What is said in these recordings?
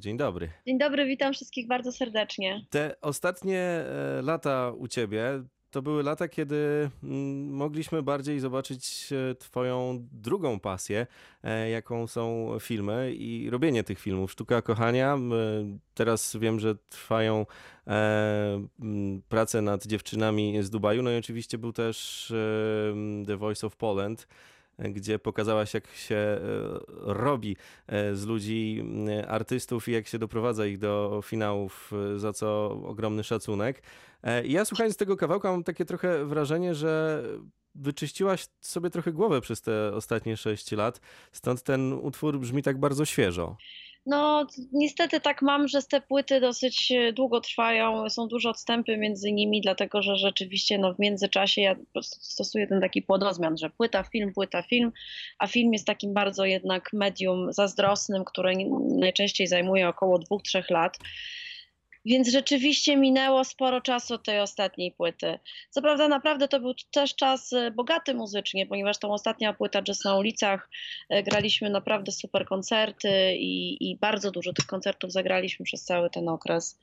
Dzień dobry. Dzień dobry, witam wszystkich bardzo serdecznie. Te ostatnie e, lata u ciebie to były lata, kiedy mm, mogliśmy bardziej zobaczyć e, twoją drugą pasję, e, jaką są filmy i robienie tych filmów. Sztuka kochania. Teraz wiem, że trwają prace nad dziewczynami z Dubaju. No i oczywiście był też The Voice of Poland gdzie pokazałaś, jak się e, robi e, z ludzi m, artystów i jak się doprowadza ich do finałów, e, za co ogromny szacunek. E, i Ja słuchając tego kawałka mam takie trochę wrażenie, że wyczyściłaś sobie trochę głowę przez te ostatnie 6 lat, stąd ten utwór brzmi tak bardzo świeżo. No, niestety tak mam, że te płyty dosyć e, długo trwają, są duże odstępy między nimi, dlatego że rzeczywiście no, w międzyczasie ja po prostu stosuję ten taki płodozmian, że płyta, film, płyta, film, a film jest takim bardzo jednak medium zazdrosnym, które najczęściej zajmuje około dwóch, trzech lat. Więc rzeczywiście minęło sporo czasu tej ostatniej płyty. Co prawda, naprawdę to był też czas e, bogaty muzycznie, ponieważ tą ostatnia płyta Jazz na ulicach e, graliśmy naprawdę super koncerty i, i bardzo dużo tych koncertów zagraliśmy przez cały ten okres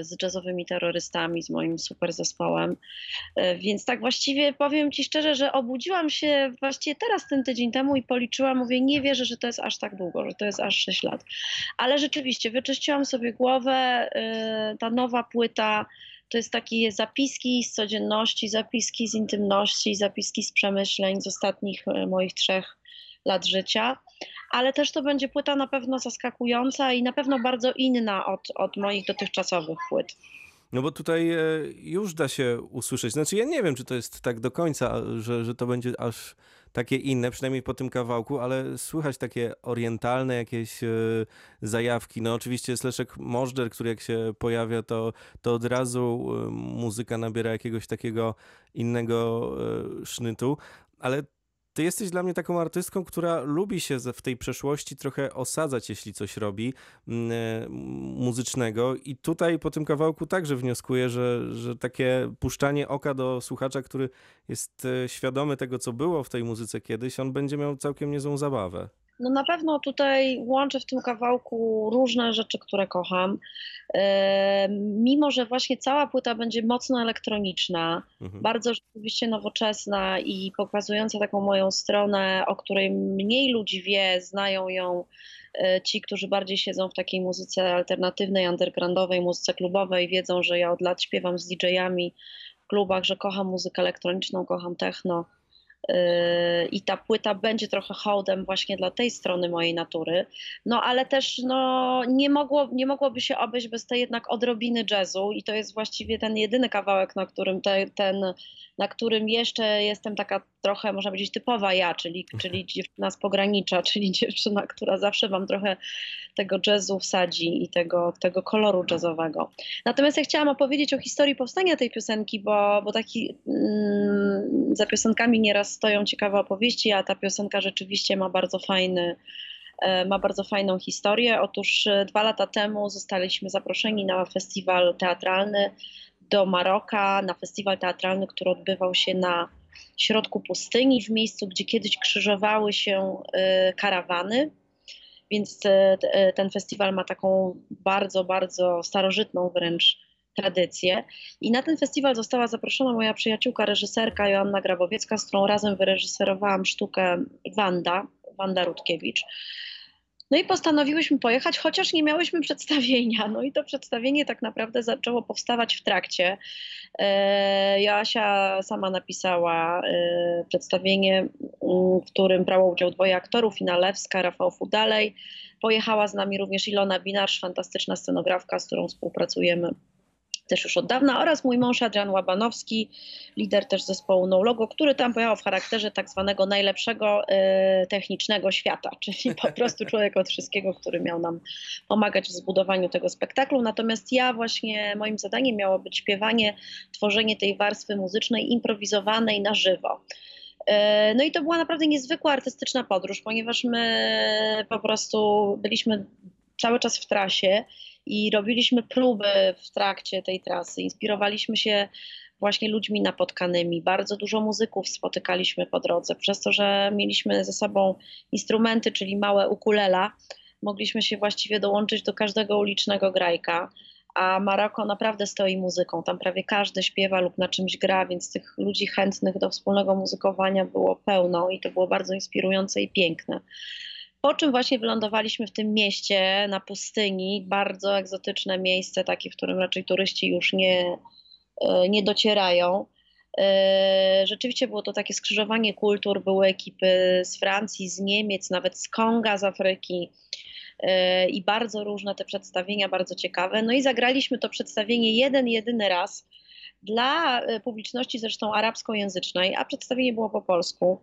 z jazzowymi terrorystami, z moim super zespołem. E, Więc tak właściwie powiem Ci szczerze, że obudziłam się właściwie teraz ten tydzień temu i policzyłam, mówię, nie wierzę, że to jest aż tak długo, że to jest aż 6 lat. Ale rzeczywiście wyczyściłam sobie głowę. y, Ta nowa płyta to jest takie zapiski z codzienności, zapiski z intymności, zapiski z przemyśleń z ostatnich moich trzech lat życia. Ale też to będzie płyta na pewno zaskakująca i na pewno bardzo inna od, od moich dotychczasowych płyt. No bo tutaj e, już da się usłyszeć, znaczy ja nie wiem, czy to jest tak do końca, że, że to będzie aż takie inne, przynajmniej po tym kawałku, ale słychać takie orientalne jakieś e, zajawki. No oczywiście jest Leszek Możdżer, który jak się pojawia, to, to od razu e, muzyka nabiera jakiegoś takiego innego sznytu, ale ty jesteś dla mnie taką artystką, która lubi się w tej przeszłości trochę osadzać, jeśli coś robi mm, e, muzycznego. I tutaj po tym kawałku także wnioskuję, że, że takie puszczanie oka do słuchacza, który jest e, świadomy tego, co było w tej muzyce kiedyś, on będzie miał całkiem niezłą zabawę. No na pewno tutaj łączę w tym kawałku różne rzeczy, które kocham. E, Mimo, że właśnie cała płyta będzie mocno elektroniczna, Mhm. bardzo rzeczywiście nowoczesna i pokazująca taką moją stronę, o której mniej ludzi wie, znają ją e, ci, którzy bardziej siedzą w takiej muzyce alternatywnej, undergroundowej, muzyce klubowej, wiedzą, że ja od lat śpiewam z DJ-ami w klubach, że kocham muzykę elektroniczną, kocham techno. Yy, I ta płyta będzie trochę hołdem właśnie dla tej strony mojej natury. No ale też no, nie, mogło, nie mogłoby się obejść bez tej jednak odrobiny jazzu i to jest właściwie ten jedyny kawałek, na którym, te, ten, na którym jeszcze jestem taka trochę, można powiedzieć, typowa ja, czyli, czyli dziewczyna z pogranicza, czyli dziewczyna, która zawsze wam trochę tego jazzu wsadzi i tego, tego koloru jazzowego. Natomiast ja chciałam opowiedzieć o historii powstania tej piosenki, bo, bo taki, mm, za piosenkami nieraz stoją ciekawe opowieści, a ta piosenka rzeczywiście ma bardzo fajny, e, ma bardzo fajną historię. Otóż e, dwa lata temu zostaliśmy zaproszeni na festiwal teatralny do Maroka, na festiwal teatralny, który odbywał się na środku pustyni, w miejscu, gdzie kiedyś krzyżowały się e, karawany. Więc t- e, ten festiwal ma taką bardzo, bardzo starożytną wręcz tradycję. I na ten festiwal została zaproszona moja przyjaciółka, reżyserka Joanna Grabowiecka, z którą razem wyreżyserowałam sztukę Wanda, Wanda Rutkiewicz. No i postanowiłyśmy pojechać, chociaż nie miałyśmy przedstawienia. No i to przedstawienie tak naprawdę zaczęło powstawać w trakcie. E, Joasia sama napisała e, przedstawienie, m, w którym brało udział dwoje aktorów, Ina Lewska, Rafał Fudalej. Pojechała z nami również Ilona Binarz, fantastyczna scenografka, z którą współpracujemy też już od dawna, oraz mój mąż Adrian Łabanowski, lider też zespołu No Logo, który tam pojechał w charakterze tak zwanego najlepszego e, technicznego świata, czyli po prostu człowiek od wszystkiego, który miał nam pomagać w zbudowaniu tego spektaklu. Natomiast ja właśnie, moim zadaniem miało być śpiewanie, tworzenie tej warstwy muzycznej improwizowanej na żywo. E, No i to była naprawdę niezwykła artystyczna podróż, ponieważ my po prostu byliśmy cały czas w trasie i robiliśmy próby w trakcie tej trasy. Inspirowaliśmy się właśnie ludźmi napotkanymi. Bardzo dużo muzyków spotykaliśmy po drodze, przez to, że mieliśmy ze sobą instrumenty, czyli małe ukulela. mogliśmy się właściwie dołączyć do każdego ulicznego grajka. A Maroko naprawdę stoi muzyką. Tam prawie każdy śpiewa lub na czymś gra, więc tych ludzi chętnych do wspólnego muzykowania było pełno i to było bardzo inspirujące i piękne. Po czym właśnie wylądowaliśmy w tym mieście na pustyni, bardzo egzotyczne miejsce, takie, w którym raczej turyści już nie, e, nie docierają. E, rzeczywiście było to takie skrzyżowanie kultur, były ekipy z Francji, z Niemiec, nawet z Konga, z Afryki e, i bardzo różne te przedstawienia, bardzo ciekawe. No i zagraliśmy to przedstawienie jeden, jedyny raz dla e, publiczności zresztą arabskojęzycznej, a przedstawienie było po polsku.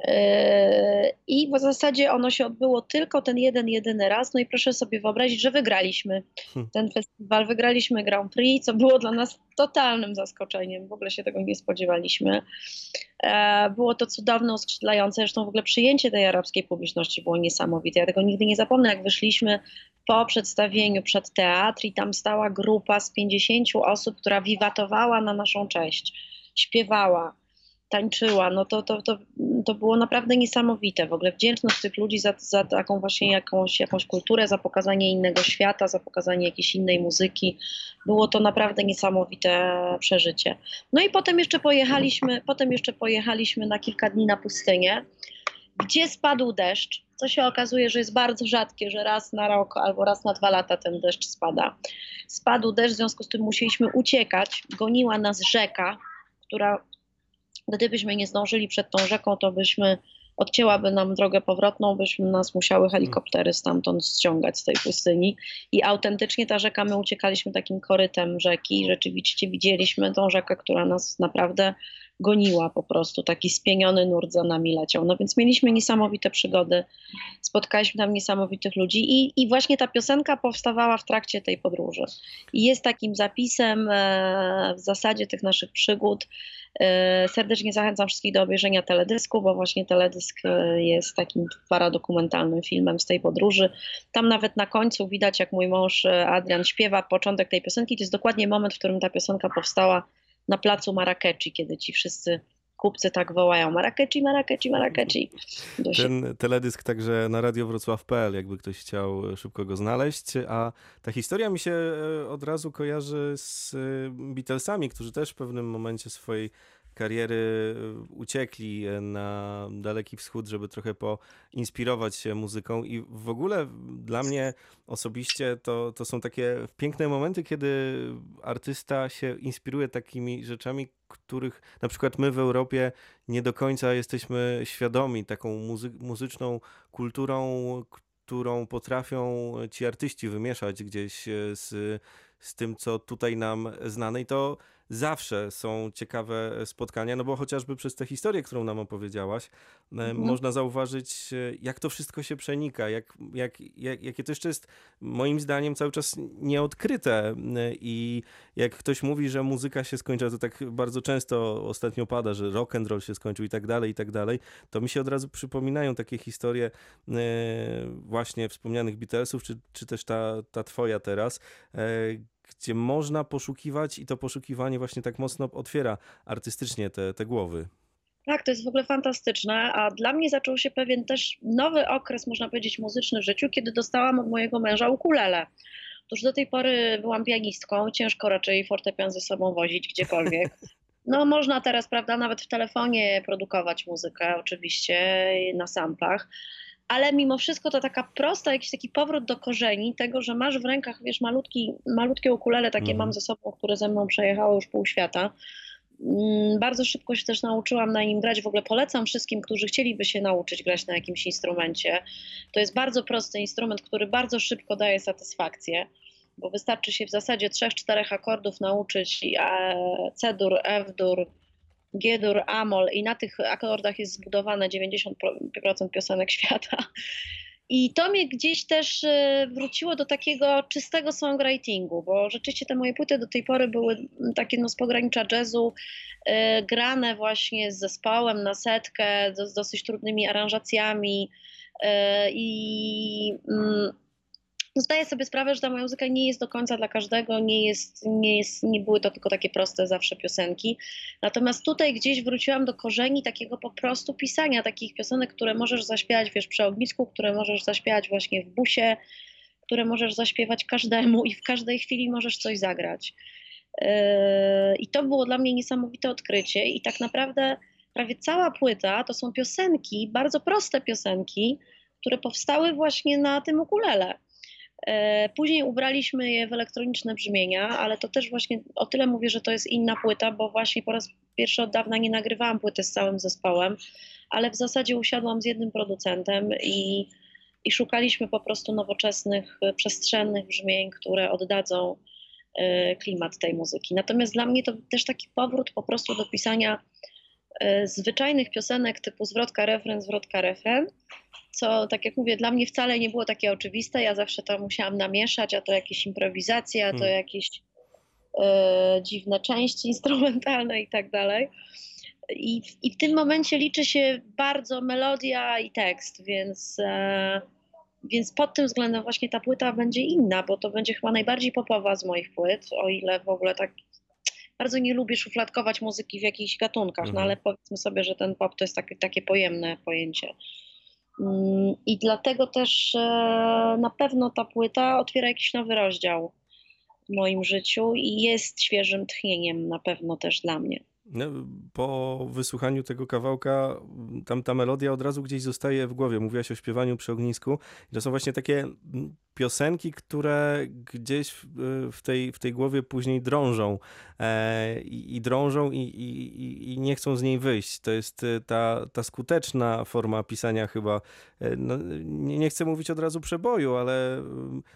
E, I w zasadzie ono się odbyło tylko ten jeden, jedyny raz. No i proszę sobie wyobrazić, że wygraliśmy hmm. ten festiwal, wygraliśmy Grand Prix, co było dla nas totalnym zaskoczeniem. W ogóle się tego nie spodziewaliśmy. E, było to cudowne, uskrzydlające. Zresztą w ogóle przyjęcie tej arabskiej publiczności było niesamowite. Ja tego nigdy nie zapomnę, jak wyszliśmy po przedstawieniu przed teatr i tam stała grupa z 50 osób, która wiwatowała na naszą cześć, śpiewała, tańczyła. No to, to, to, to było naprawdę niesamowite. W ogóle wdzięczność tych ludzi za, za taką właśnie jakąś, jakąś kulturę, za pokazanie innego świata, za pokazanie jakiejś innej muzyki. Było to naprawdę niesamowite przeżycie. No i potem jeszcze pojechaliśmy, potem jeszcze pojechaliśmy na kilka dni na pustynię, gdzie spadł deszcz co się okazuje, że jest bardzo rzadkie, że raz na rok albo raz na dwa lata ten deszcz spada. Spadł deszcz, w związku z tym musieliśmy uciekać. Goniła nas rzeka, która gdybyśmy nie zdążyli przed tą rzeką, to byśmy odcięłaby nam drogę powrotną, byśmy nas musiały helikoptery stamtąd ściągać z tej pustyni. I autentycznie ta rzeka, my uciekaliśmy takim korytem rzeki i rzeczywiście widzieliśmy tą rzekę, która nas naprawdę goniła po prostu, taki spieniony nurt za nami leciał. No więc mieliśmy niesamowite przygody, spotkaliśmy tam niesamowitych ludzi i, i właśnie ta piosenka powstawała w trakcie tej podróży. I jest takim zapisem e, w zasadzie tych naszych przygód. E, serdecznie zachęcam wszystkich do obejrzenia teledysku, bo właśnie teledysk e, jest takim paradokumentalnym filmem z tej podróży. Tam nawet na końcu widać, jak mój mąż Adrian śpiewa początek tej piosenki. To jest dokładnie moment, w którym ta piosenka powstała na placu Marrakechi, kiedy ci wszyscy kupcy tak wołają Marrakechi, Marrakechi, Marrakechi. Ten teledysk także na radiowrocław.pl, jakby ktoś chciał szybko go znaleźć, a ta historia mi się e, od razu kojarzy z e, Beatlesami, którzy też w pewnym momencie swojej kariery y, uciekli e, na Daleki Wschód, żeby trochę poinspirować się muzyką. I w ogóle dla mnie osobiście to, to są takie piękne momenty, kiedy artysta się inspiruje takimi rzeczami, których na przykład my w Europie nie do końca jesteśmy świadomi, taką muzy muzyczną kulturą, którą potrafią ci artyści wymieszać gdzieś e, z, z tym, co tutaj nam znane. I to zawsze są ciekawe spotkania, no bo chociażby przez tę historię, którą nam opowiedziałaś, e, mhm. można zauważyć, e, jak to wszystko się przenika, jak, jak, jak, jakie to jeszcze jest moim zdaniem cały czas nieodkryte e, i jak ktoś mówi, że muzyka się skończyła, to tak bardzo często ostatnio pada, że rock and roll się skończył i tak dalej, i tak dalej, to mi się od razu przypominają takie historie właśnie wspomnianych Beatlesów, czy, czy też ta, ta twoja teraz, gdzie można poszukiwać i to poszukiwanie właśnie tak mocno otwiera artystycznie te, te głowy. Tak, to jest w ogóle fantastyczne, a dla mnie zaczął się pewien też nowy okres, można powiedzieć, muzyczny w życiu, kiedy dostałam od mojego męża ukulele. Otóż do tej pory byłam pianistką, ciężko raczej fortepian ze sobą wozić gdziekolwiek. No można teraz, prawda, nawet w telefonie produkować muzykę, oczywiście na samplach, ale mimo wszystko to taka prosta, jakiś taki powrót do korzeni tego, że masz w rękach, wiesz, malutki, malutkie ukulele, takie mhm. mam ze sobą, które ze mną przejechały już pół świata. Mm, bardzo szybko się też nauczyłam na nim grać. W ogóle polecam wszystkim, którzy chcieliby się nauczyć grać na jakimś instrumencie. To jest bardzo prosty instrument, który bardzo szybko daje satysfakcję, bo wystarczy się w zasadzie trzech, czterech akordów nauczyć C-dur, F-dur, G-dur, Amol i na tych akordach jest zbudowane 90% piosenek świata. I to mnie gdzieś też y, wróciło do takiego czystego songwritingu, bo rzeczywiście te moje płyty do tej pory były takie no, z pogranicza jazzu, y, grane właśnie z zespołem na setkę, z dosyć trudnymi aranżacjami y, i no zdaję sobie sprawę, że ta moja muzyka nie jest do końca dla każdego, nie, jest, nie, jest, nie były to tylko takie proste zawsze piosenki. Natomiast tutaj gdzieś wróciłam do korzeni takiego po prostu pisania takich piosenek, które możesz zaśpiewać wiesz, przy ognisku, które możesz zaśpiewać właśnie w busie, które możesz zaśpiewać każdemu i w każdej chwili możesz coś zagrać. Yy, I to było dla mnie niesamowite odkrycie i tak naprawdę prawie cała płyta to są piosenki, bardzo proste piosenki, które powstały właśnie na tym ukulele. E, później ubraliśmy je w elektroniczne brzmienia, ale to też właśnie o tyle mówię, że to jest inna płyta, bo właśnie po raz pierwszy od dawna nie nagrywałam płyty z całym zespołem, ale w zasadzie usiadłam z jednym producentem i, i szukaliśmy po prostu nowoczesnych, przestrzennych brzmień, które oddadzą e, klimat tej muzyki. Natomiast dla mnie to też taki powrót po prostu do pisania e, zwyczajnych piosenek typu zwrotka, refren, zwrotka, refren, co tak jak mówię, dla mnie wcale nie było takie oczywiste. Ja zawsze to musiałam namieszać, a to jakieś improwizacje, a to hmm. jakieś e, dziwne części instrumentalne i tak dalej. I, I w tym momencie liczy się bardzo melodia i tekst, więc, e, więc pod tym względem właśnie ta płyta będzie inna, bo to będzie chyba najbardziej popowa z moich płyt, o ile w ogóle tak bardzo nie lubię szufladkować muzyki w jakichś gatunkach, no mhm. ale powiedzmy sobie, że ten pop to jest takie, takie pojemne pojęcie. Mm, I dlatego też e, na pewno ta płyta otwiera jakiś nowy rozdział w moim życiu i jest świeżym tchnieniem na pewno też dla mnie. No, po wysłuchaniu tego kawałka, tam ta melodia od razu gdzieś zostaje w głowie. Mówiłaś o śpiewaniu przy ognisku. To są właśnie takie piosenki, które gdzieś w tej, w tej głowie później drążą e, i, i drążą i, i, i, nie chcą z niej wyjść. To jest e, ta, ta skuteczna forma pisania chyba, e, no, nie, nie chcę mówić od razu przeboju, ale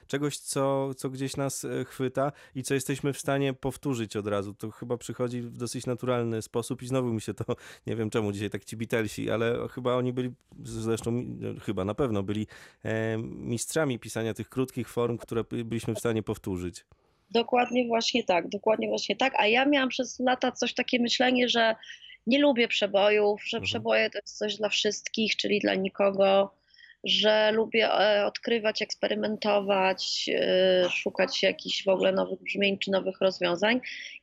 czegoś, co, co gdzieś nas e, chwyta i co jesteśmy w stanie powtórzyć od razu. To chyba przychodzi w dosyć naturalny sposób i znowu mi się to, nie wiem czemu dzisiaj tak ci Beatlesi, ale chyba oni byli, zresztą chyba na pewno byli e, mistrzami pisania tych tych krótkich form, które byliśmy w stanie powtórzyć. Dokładnie właśnie tak, dokładnie właśnie tak. A ja miałam przez lata coś takie myślenie, że nie lubię przebojów, że mhm. przeboje to jest coś dla wszystkich, czyli dla nikogo, że lubię e, odkrywać, eksperymentować, e, szukać jakichś w ogóle nowych brzmień czy nowych rozwiązań.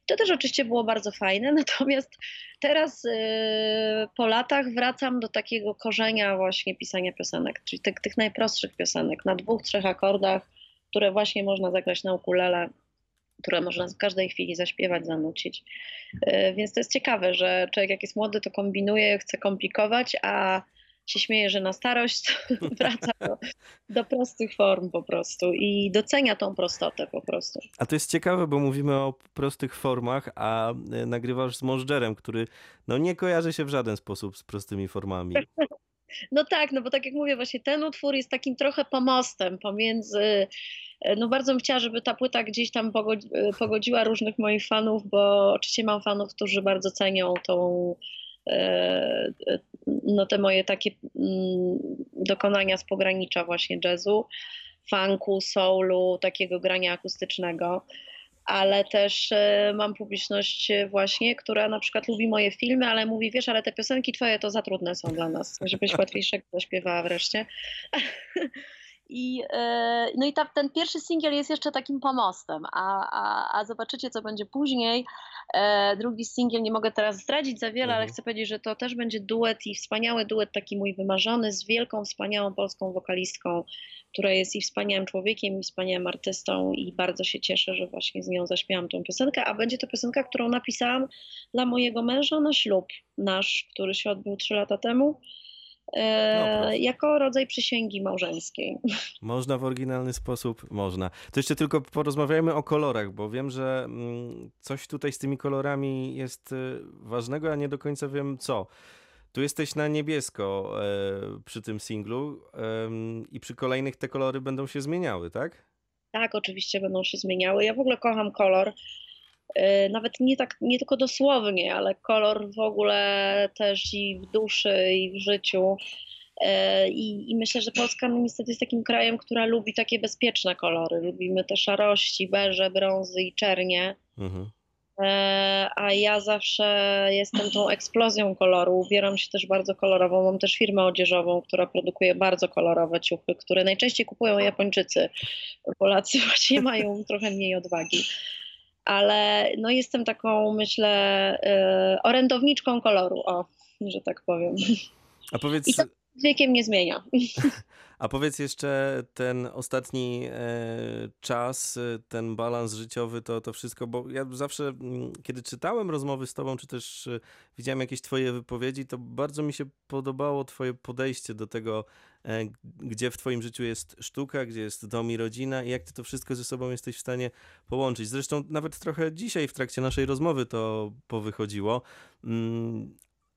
I to też oczywiście było bardzo fajne, natomiast teraz e, po latach wracam do takiego korzenia właśnie pisania piosenek, czyli tych, tych najprostszych piosenek na dwóch, trzech akordach, które właśnie można zagrać na ukulele, które można w każdej chwili zaśpiewać, zanucić. Więc to jest ciekawe, że człowiek jak jest młody, to kombinuje, chce komplikować, a się śmieje, że na starość wraca do, do, prostych form po prostu i docenia tą prostotę po prostu. A to jest ciekawe, bo mówimy o prostych formach, a e, nagrywasz z Możdżerem, który no nie kojarzy się w żaden sposób z prostymi formami. No tak, no bo tak jak mówię, właśnie ten utwór jest takim trochę pomostem pomiędzy e, no bardzo bym chciała, żeby ta płyta gdzieś tam e, pogodziła różnych moich fanów, bo oczywiście mam fanów, którzy bardzo cenią tą no te moje takie mm, dokonania z pogranicza właśnie jazzu, funku, soulu, takiego grania akustycznego ale też e, mam publiczność właśnie, która na przykład lubi moje filmy, ale mówi, wiesz, ale te piosenki twoje to za trudne są dla nas, żebyś łatwiejszego zaśpiewała wreszcie. I, e, no i ta, ten pierwszy singiel jest jeszcze takim pomostem, a, a, a zobaczycie, co będzie później. E, drugi singiel nie mogę teraz zdradzić za wiele, mhm. ale chcę powiedzieć, że to też będzie duet i wspaniały duet, taki mój wymarzony, z wielką, wspaniałą polską wokalistką, która jest i wspaniałym człowiekiem, i wspaniałym artystą i bardzo się cieszę, że właśnie z nią zaśpiewam tą piosenkę, a będzie to piosenka, którą napisałam dla mojego męża na ślub nasz, który się odbył trzy lata temu. E, no, jako rodzaj przysięgi małżeńskiej. Można w oryginalny sposób, można. To jeszcze tylko porozmawiajmy o kolorach, bo wiem, że mm, coś tutaj z tymi kolorami jest y, ważnego, a nie do końca wiem co. Tu jesteś na niebiesko e, przy tym singlu i przy kolejnych te kolory będą się zmieniały, tak? Tak, oczywiście będą się zmieniały. Ja w ogóle kocham kolor. E, nawet nie, tak, nie tylko dosłownie, ale kolor w ogóle też i w duszy, i w życiu. E, I, I, myślę, że Polska no, niestety jest takim krajem, która lubi takie bezpieczne kolory. Lubimy te szarości, beże, brązy i czernie. Mhm. E, a ja zawsze jestem tą eksplozją koloru. Ubieram się też bardzo kolorowo. Mam też firmę odzieżową, która produkuje bardzo kolorowe ciuchy, które najczęściej kupują Japończycy. Polacy właśnie mają trochę mniej odwagi. Ale no jestem taką, myślę, e, orędowniczką koloru, o, że tak powiem. A powiedz... I to z wiekiem nie zmienia. A powiedz jeszcze ten ostatni e, czas, e, ten balans życiowy, to, to wszystko, bo ja zawsze, mm, kiedy czytałem rozmowy z tobą, czy też e, widziałem jakieś twoje wypowiedzi, to bardzo mi się podobało twoje podejście do tego, gdzie w twoim życiu jest sztuka, gdzie jest dom i rodzina i jak ty to wszystko ze sobą jesteś w stanie połączyć. Zresztą nawet trochę dzisiaj w trakcie naszej rozmowy to powychodziło.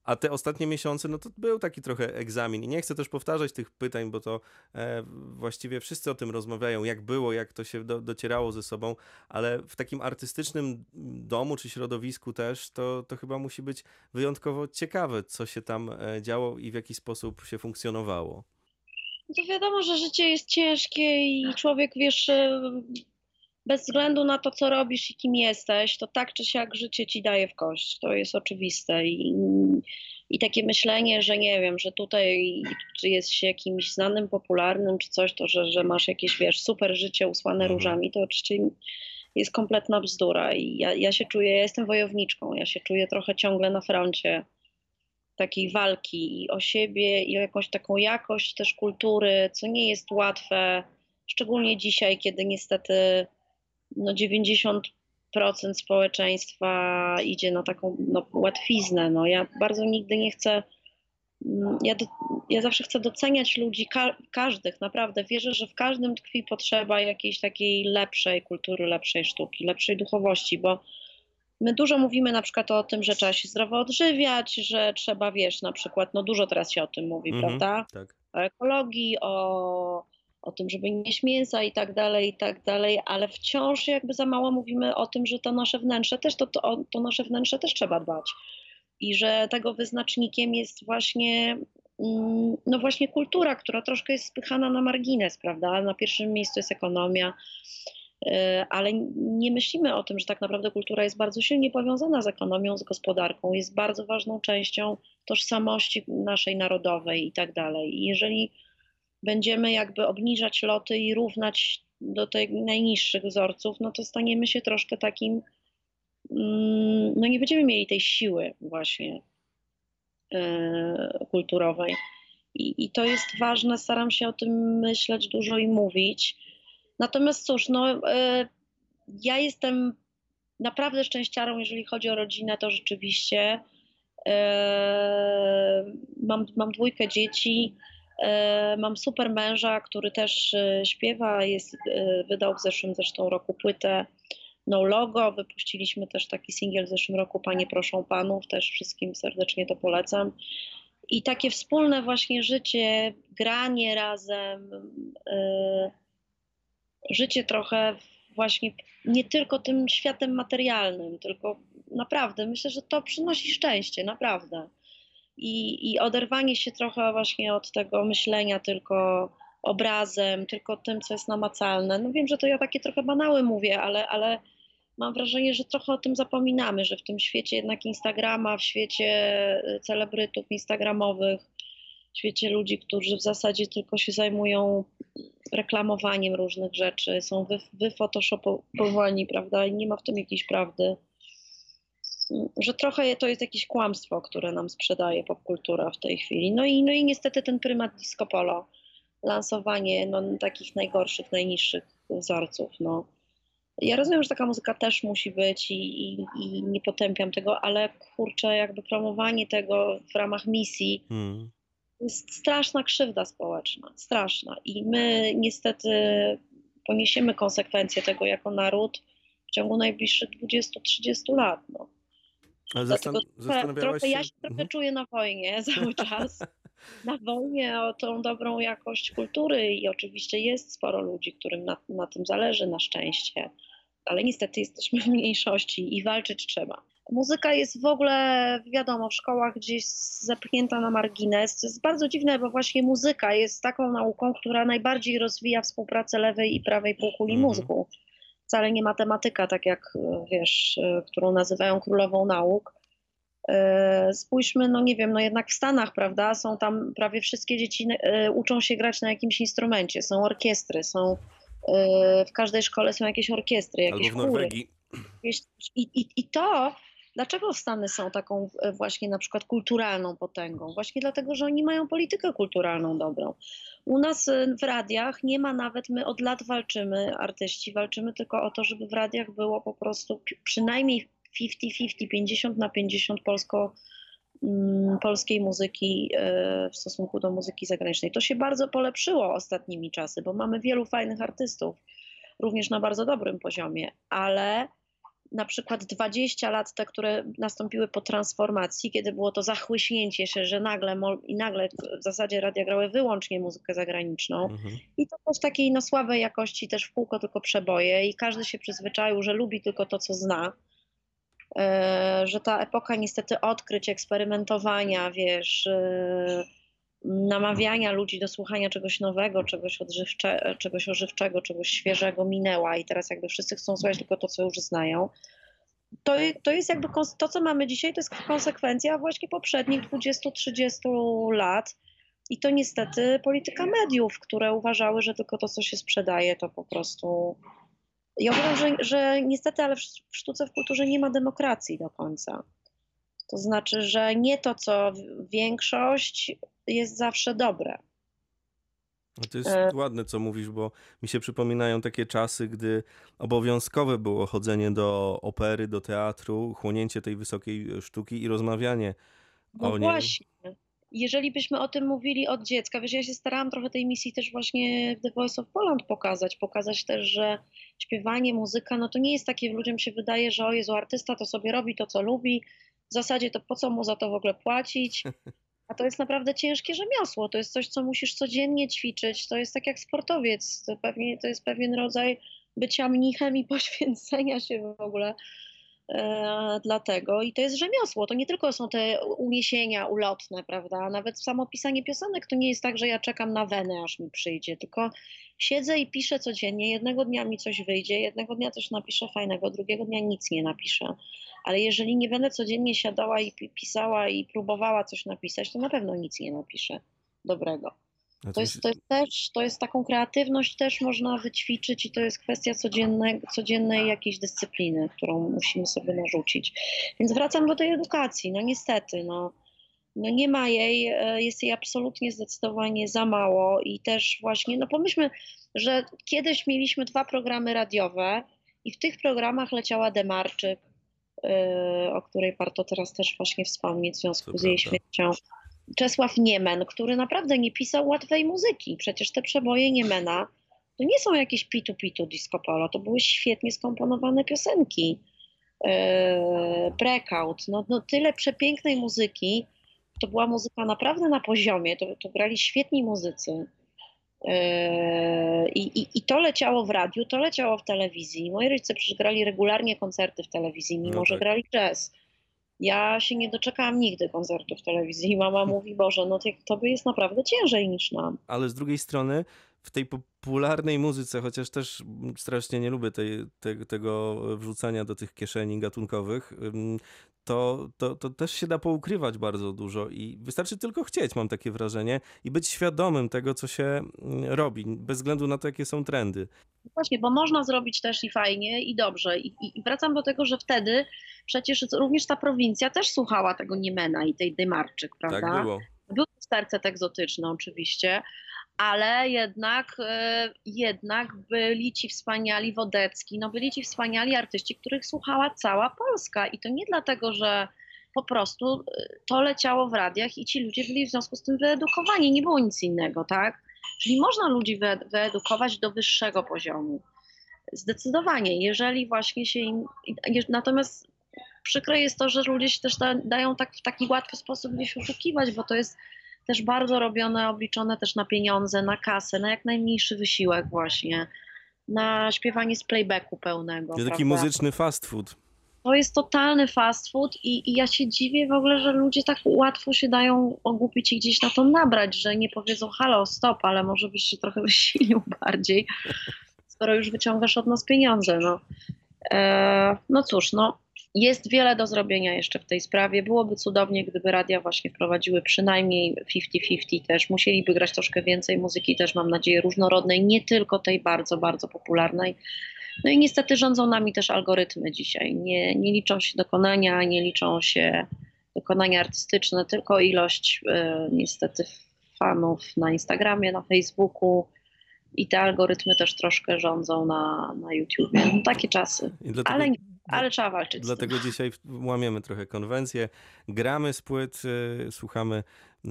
A te ostatnie miesiące, no to był taki trochę egzamin. I nie chcę też powtarzać tych pytań, bo to e, właściwie wszyscy o tym rozmawiają, jak było, jak to się do, docierało ze sobą, ale w takim artystycznym domu czy środowisku też, to, to chyba musi być wyjątkowo ciekawe, co się tam e, działo i w jaki sposób się funkcjonowało. No to wiadomo, że życie jest ciężkie i człowiek, wiesz, e, bez względu na to, co robisz i kim jesteś, to tak czy siak życie ci daje w kość. To jest oczywiste. I, i takie myślenie, że nie wiem, że tutaj czy jest się jakimś znanym, popularnym, czy coś, to że, że masz jakieś, wiesz, super życie usłane mhm. różami, to oczywiście jest kompletna bzdura. I ja, ja się czuję, ja jestem wojowniczką, ja się czuję trochę ciągle na froncie takiej walki i o siebie, i o jakąś taką jakość też kultury, co nie jest łatwe, szczególnie dzisiaj, kiedy niestety no 90% społeczeństwa idzie na taką no, łatwiznę. No, ja bardzo nigdy nie chcę, mm, ja, do, ja zawsze chcę doceniać ludzi, ka każdych, naprawdę. Wierzę, że w każdym tkwi potrzeba jakiejś takiej lepszej kultury, lepszej sztuki, lepszej duchowości, bo my dużo mówimy na przykład o tym, że trzeba się zdrowo odżywiać, że trzeba, wiesz, na przykład, no dużo teraz się o tym mówi, mm -hmm, prawda? Tak. O ekologii, o o tym, żeby nie jeść mięsa i tak dalej, i tak dalej, ale wciąż jakby za mało mówimy o tym, że to nasze wnętrze też, to, to, to nasze wnętrze też trzeba dbać. I że tego wyznacznikiem jest właśnie, mm, no właśnie kultura, która troszkę jest spychana na margines, prawda? Na pierwszym miejscu jest ekonomia, y, ale nie myślimy o tym, że tak naprawdę kultura jest bardzo silnie powiązana z ekonomią, z gospodarką, jest bardzo ważną częścią tożsamości naszej narodowej i tak dalej. I jeżeli będziemy jakby obniżać loty i równać do tych najniższych wzorców, no to staniemy się troszkę takim, mm, no nie będziemy mieli tej siły właśnie e, kulturowej. I, I, to jest ważne, staram się o tym myśleć dużo i mówić. Natomiast cóż, no, e, ja jestem naprawdę szczęściarą, jeżeli chodzi o rodzinę, to rzeczywiście. E, mam, mam dwójkę dzieci. E, mam super męża, który też e, śpiewa, jest, e, wydał w zeszłym zresztą roku płytę No Logo. Wypuściliśmy też taki singiel w zeszłym roku Panie proszą panów, też wszystkim serdecznie to polecam. I takie wspólne właśnie życie, granie razem, życie trochę właśnie nie tylko tym światem materialnym, tylko naprawdę myślę, że to przynosi szczęście, naprawdę i, i oderwanie się trochę właśnie od tego myślenia tylko obrazem, tylko tym, co jest namacalne. No wiem, że to ja takie trochę banały mówię, ale, ale mam wrażenie, że trochę o tym zapominamy, że w tym świecie jednak Instagrama, w świecie y, celebrytów instagramowych, w świecie ludzi, którzy w zasadzie tylko się zajmują reklamowaniem różnych rzeczy, są wy, wyfotoshopowani, prawda, i nie ma w tym jakiejś prawdy że trochę to jest jakieś kłamstwo, które nam sprzedaje popkultura w tej chwili. No i, no i niestety ten prymat disco polo, lansowanie no, takich najgorszych, najniższych wzorców. No. Ja rozumiem, że taka muzyka też musi być i, i, i nie potępiam tego, ale kurczę, jakby promowanie tego w ramach misji hmm. jest straszna krzywda społeczna, straszna. I my niestety poniesiemy konsekwencje tego jako naród w ciągu najbliższych 20-30 lat. No. Ale zastan- zastanawiałaś trochę, się... Ja się trochę mhm. czuję na wojnie cały czas. na wojnie o tą dobrą jakość kultury i oczywiście jest sporo ludzi, którym na, na tym zależy, na szczęście. Ale niestety jesteśmy w mniejszości i walczyć trzeba. Muzyka jest w ogóle, wiadomo, w szkołach gdzieś zepchnięta na margines. To jest bardzo dziwne, bo właśnie muzyka jest taką nauką, która najbardziej rozwija współpracę lewej i prawej półkuli mm -hmm. mózgu wcale nie matematyka, tak jak wiesz, którą nazywają królową nauk. Spójrzmy, no nie wiem, no jednak w Stanach, prawda, są tam prawie wszystkie dzieci uczą się grać na jakimś instrumencie, są orkiestry, są w każdej szkole są jakieś orkiestry, jakieś Albo w Norwegii. I, i, I to Dlaczego Stany są taką e, właśnie na przykład kulturalną potęgą? Właśnie dlatego, że oni mają politykę kulturalną dobrą. U nas e, w radiach nie ma nawet, my od lat walczymy, artyści, walczymy tylko o to, żeby w radiach było po prostu przynajmniej 50-50, 50 na 50 polsko, mm, polskiej muzyki e, w stosunku do muzyki zagranicznej. To się bardzo polepszyło ostatnimi czasy, bo mamy wielu fajnych artystów, również na bardzo dobrym poziomie, ale na przykład 20 lat te, które nastąpiły po transformacji, kiedy było to zachłyśnięcie się, że nagle i nagle w zasadzie radia grały wyłącznie muzykę zagraniczną mhm. i to w takiej no, słabej jakości też w kółko tylko przeboje i każdy się przyzwyczaił, że lubi tylko to, co zna. E, że ta epoka niestety odkryć, eksperymentowania, wiesz, e, namawiania ludzi do słuchania czegoś nowego, czegoś, odżywcze, czegoś ożywczego, czegoś świeżego minęła i teraz jakby wszyscy chcą słuchać tylko to, co już znają. To, to jest jakby to, co mamy dzisiaj, to jest konsekwencja właśnie poprzednich 20-30 lat. I to niestety polityka mediów, które uważały, że tylko to, co się sprzedaje, to po prostu. Ja uważam, że, że niestety, ale w sztuce, w kulturze nie ma demokracji do końca. To znaczy, że nie to, co większość jest zawsze dobre. To jest e... ładne, co mówisz, bo mi się przypominają takie czasy, gdy obowiązkowe było chodzenie do opery, do teatru, chłonięcie tej wysokiej sztuki i rozmawianie no o niej. Właśnie. Jeżeli byśmy o tym mówili od dziecka, wiesz, ja się starałam trochę tej misji też właśnie w The Voice of Poland pokazać, pokazać też, że śpiewanie, muzyka, no to nie jest takie, ludziom się wydaje, że o Jezu, artysta to sobie robi to, co lubi, w zasadzie to po co mu za to w ogóle płacić? A to jest naprawdę ciężkie rzemiosło. To jest coś, co musisz codziennie ćwiczyć. To jest tak jak sportowiec. To, pewnie, to jest pewien rodzaj bycia mnichem i poświęcenia się w ogóle e, dlatego. I to jest rzemiosło. To nie tylko są te uniesienia ulotne, prawda? Nawet samo pisanie piosenek to nie jest tak, że ja czekam na wenę, aż mi przyjdzie, tylko siedzę i piszę codziennie. Jednego dnia mi coś wyjdzie, jednego dnia coś napiszę fajnego, drugiego dnia nic nie napiszę ale jeżeli nie będę codziennie siadała i pisała i próbowała coś napisać, to na pewno nic nie napiszę dobrego. To jest, to jest też, to jest taką kreatywność też można wyćwiczyć i to jest kwestia codziennej, codziennej jakiejś dyscypliny, którą musimy sobie narzucić. Więc wracam do tej edukacji. No niestety, no, no nie ma jej, e, jest jej absolutnie zdecydowanie za mało i też właśnie, no pomyślmy, że kiedyś mieliśmy dwa programy radiowe i w tych programach leciała Demarczyk, o której warto teraz też właśnie wspomnieć w związku to z jej śmiercią. Czesław Niemen, który naprawdę nie pisał łatwej muzyki. Przecież te przeboje Niemena to nie są jakieś pitu-pitu disco polo, to były świetnie skomponowane piosenki. Yy, breakout, no, no tyle przepięknej muzyki, to była muzyka naprawdę na poziomie, to, to grali świetni muzycy. Yy, I, i, I, to leciało w radiu, to leciało w telewizji. Moi rodzice przecież grali regularnie koncerty w telewizji, mimo no tak. że grali jazz. Ja się nie doczekałam nigdy koncertu w telewizji i mama mówi, Boże, no to by jest naprawdę ciężej niż nam. Ale z drugiej strony w tej popularnej muzyce, chociaż też strasznie nie lubię tej, te, tego wrzucania do tych kieszeni gatunkowych, to, to, to też się da poukrywać bardzo dużo i wystarczy tylko chcieć, mam takie wrażenie, i być świadomym tego, co się mm, robi, bez względu na to, jakie są trendy. Właśnie, bo można zrobić też i fajnie, i dobrze. I, i, i wracam do tego, że wtedy przecież również ta prowincja też słuchała tego Niemena i tej Dymarczyk, tak prawda? Tak było. Był serce egzotyczne oczywiście, ale jednak, e, jednak byli ci wspaniali Wodecki, no byli ci wspaniali artyści, których słuchała cała Polska i to nie dlatego, że po prostu e, to leciało w radiach i ci ludzie byli w związku z tym wyedukowani, nie było nic innego, tak? Czyli można ludzi wyedukować do wyższego poziomu. Zdecydowanie, jeżeli właśnie się im. Natomiast przykre jest to, że ludzie się też dają tak w taki łatwy sposób gdzieś oszukiwać, bo to jest też bardzo robione, obliczone też na pieniądze, na kasę, na jak najmniejszy wysiłek właśnie, na śpiewanie z playbacku pełnego. To taki muzyczny fast food. To jest totalny fast food i, i, ja się dziwię w ogóle, że ludzie tak łatwo się dają ogłupić i gdzieś na to nabrać, że nie powiedzą halo, stop, ale może byś się trochę wysilił bardziej. skoro już wyciągasz od nas pieniądze. No, e, no cóż, no, jest wiele do zrobienia jeszcze w tej sprawie. Byłoby cudownie, gdyby radia właśnie wprowadziły przynajmniej 50-50 też. Musieliby grać troszkę więcej muzyki też, mam nadzieję, różnorodnej, nie tylko tej bardzo, bardzo popularnej. No i niestety rządzą nami też algorytmy dzisiaj. Nie, nie liczą się dokonania, nie liczą się dokonania artystyczne, tylko ilość y, niestety fanów na Instagramie, na Facebooku i te algorytmy też troszkę rządzą na, na YouTubie. No, takie czasy. Dlatego, ale, ale trzeba walczyć. Dlatego dzisiaj łamiemy trochę konwencję, gramy z płyt, y, słuchamy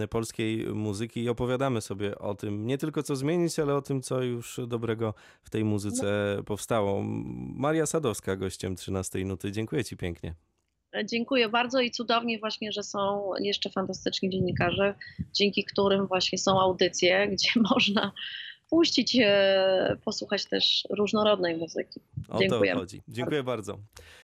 polskiej muzyki i opowiadamy sobie o tym, nie tylko co zmienić, ale o tym, co już dobrego w tej muzyce no. powstało. Maria Sadowska, gościem 13 Nuty. Dziękuję Ci pięknie. Dziękuję bardzo i cudownie właśnie, że są jeszcze fantastyczni dziennikarze, dzięki którym właśnie są audycje, gdzie można puścić, posłuchać też różnorodnej muzyki. O Dziękuję. to chodzi. Dziękuję bardzo.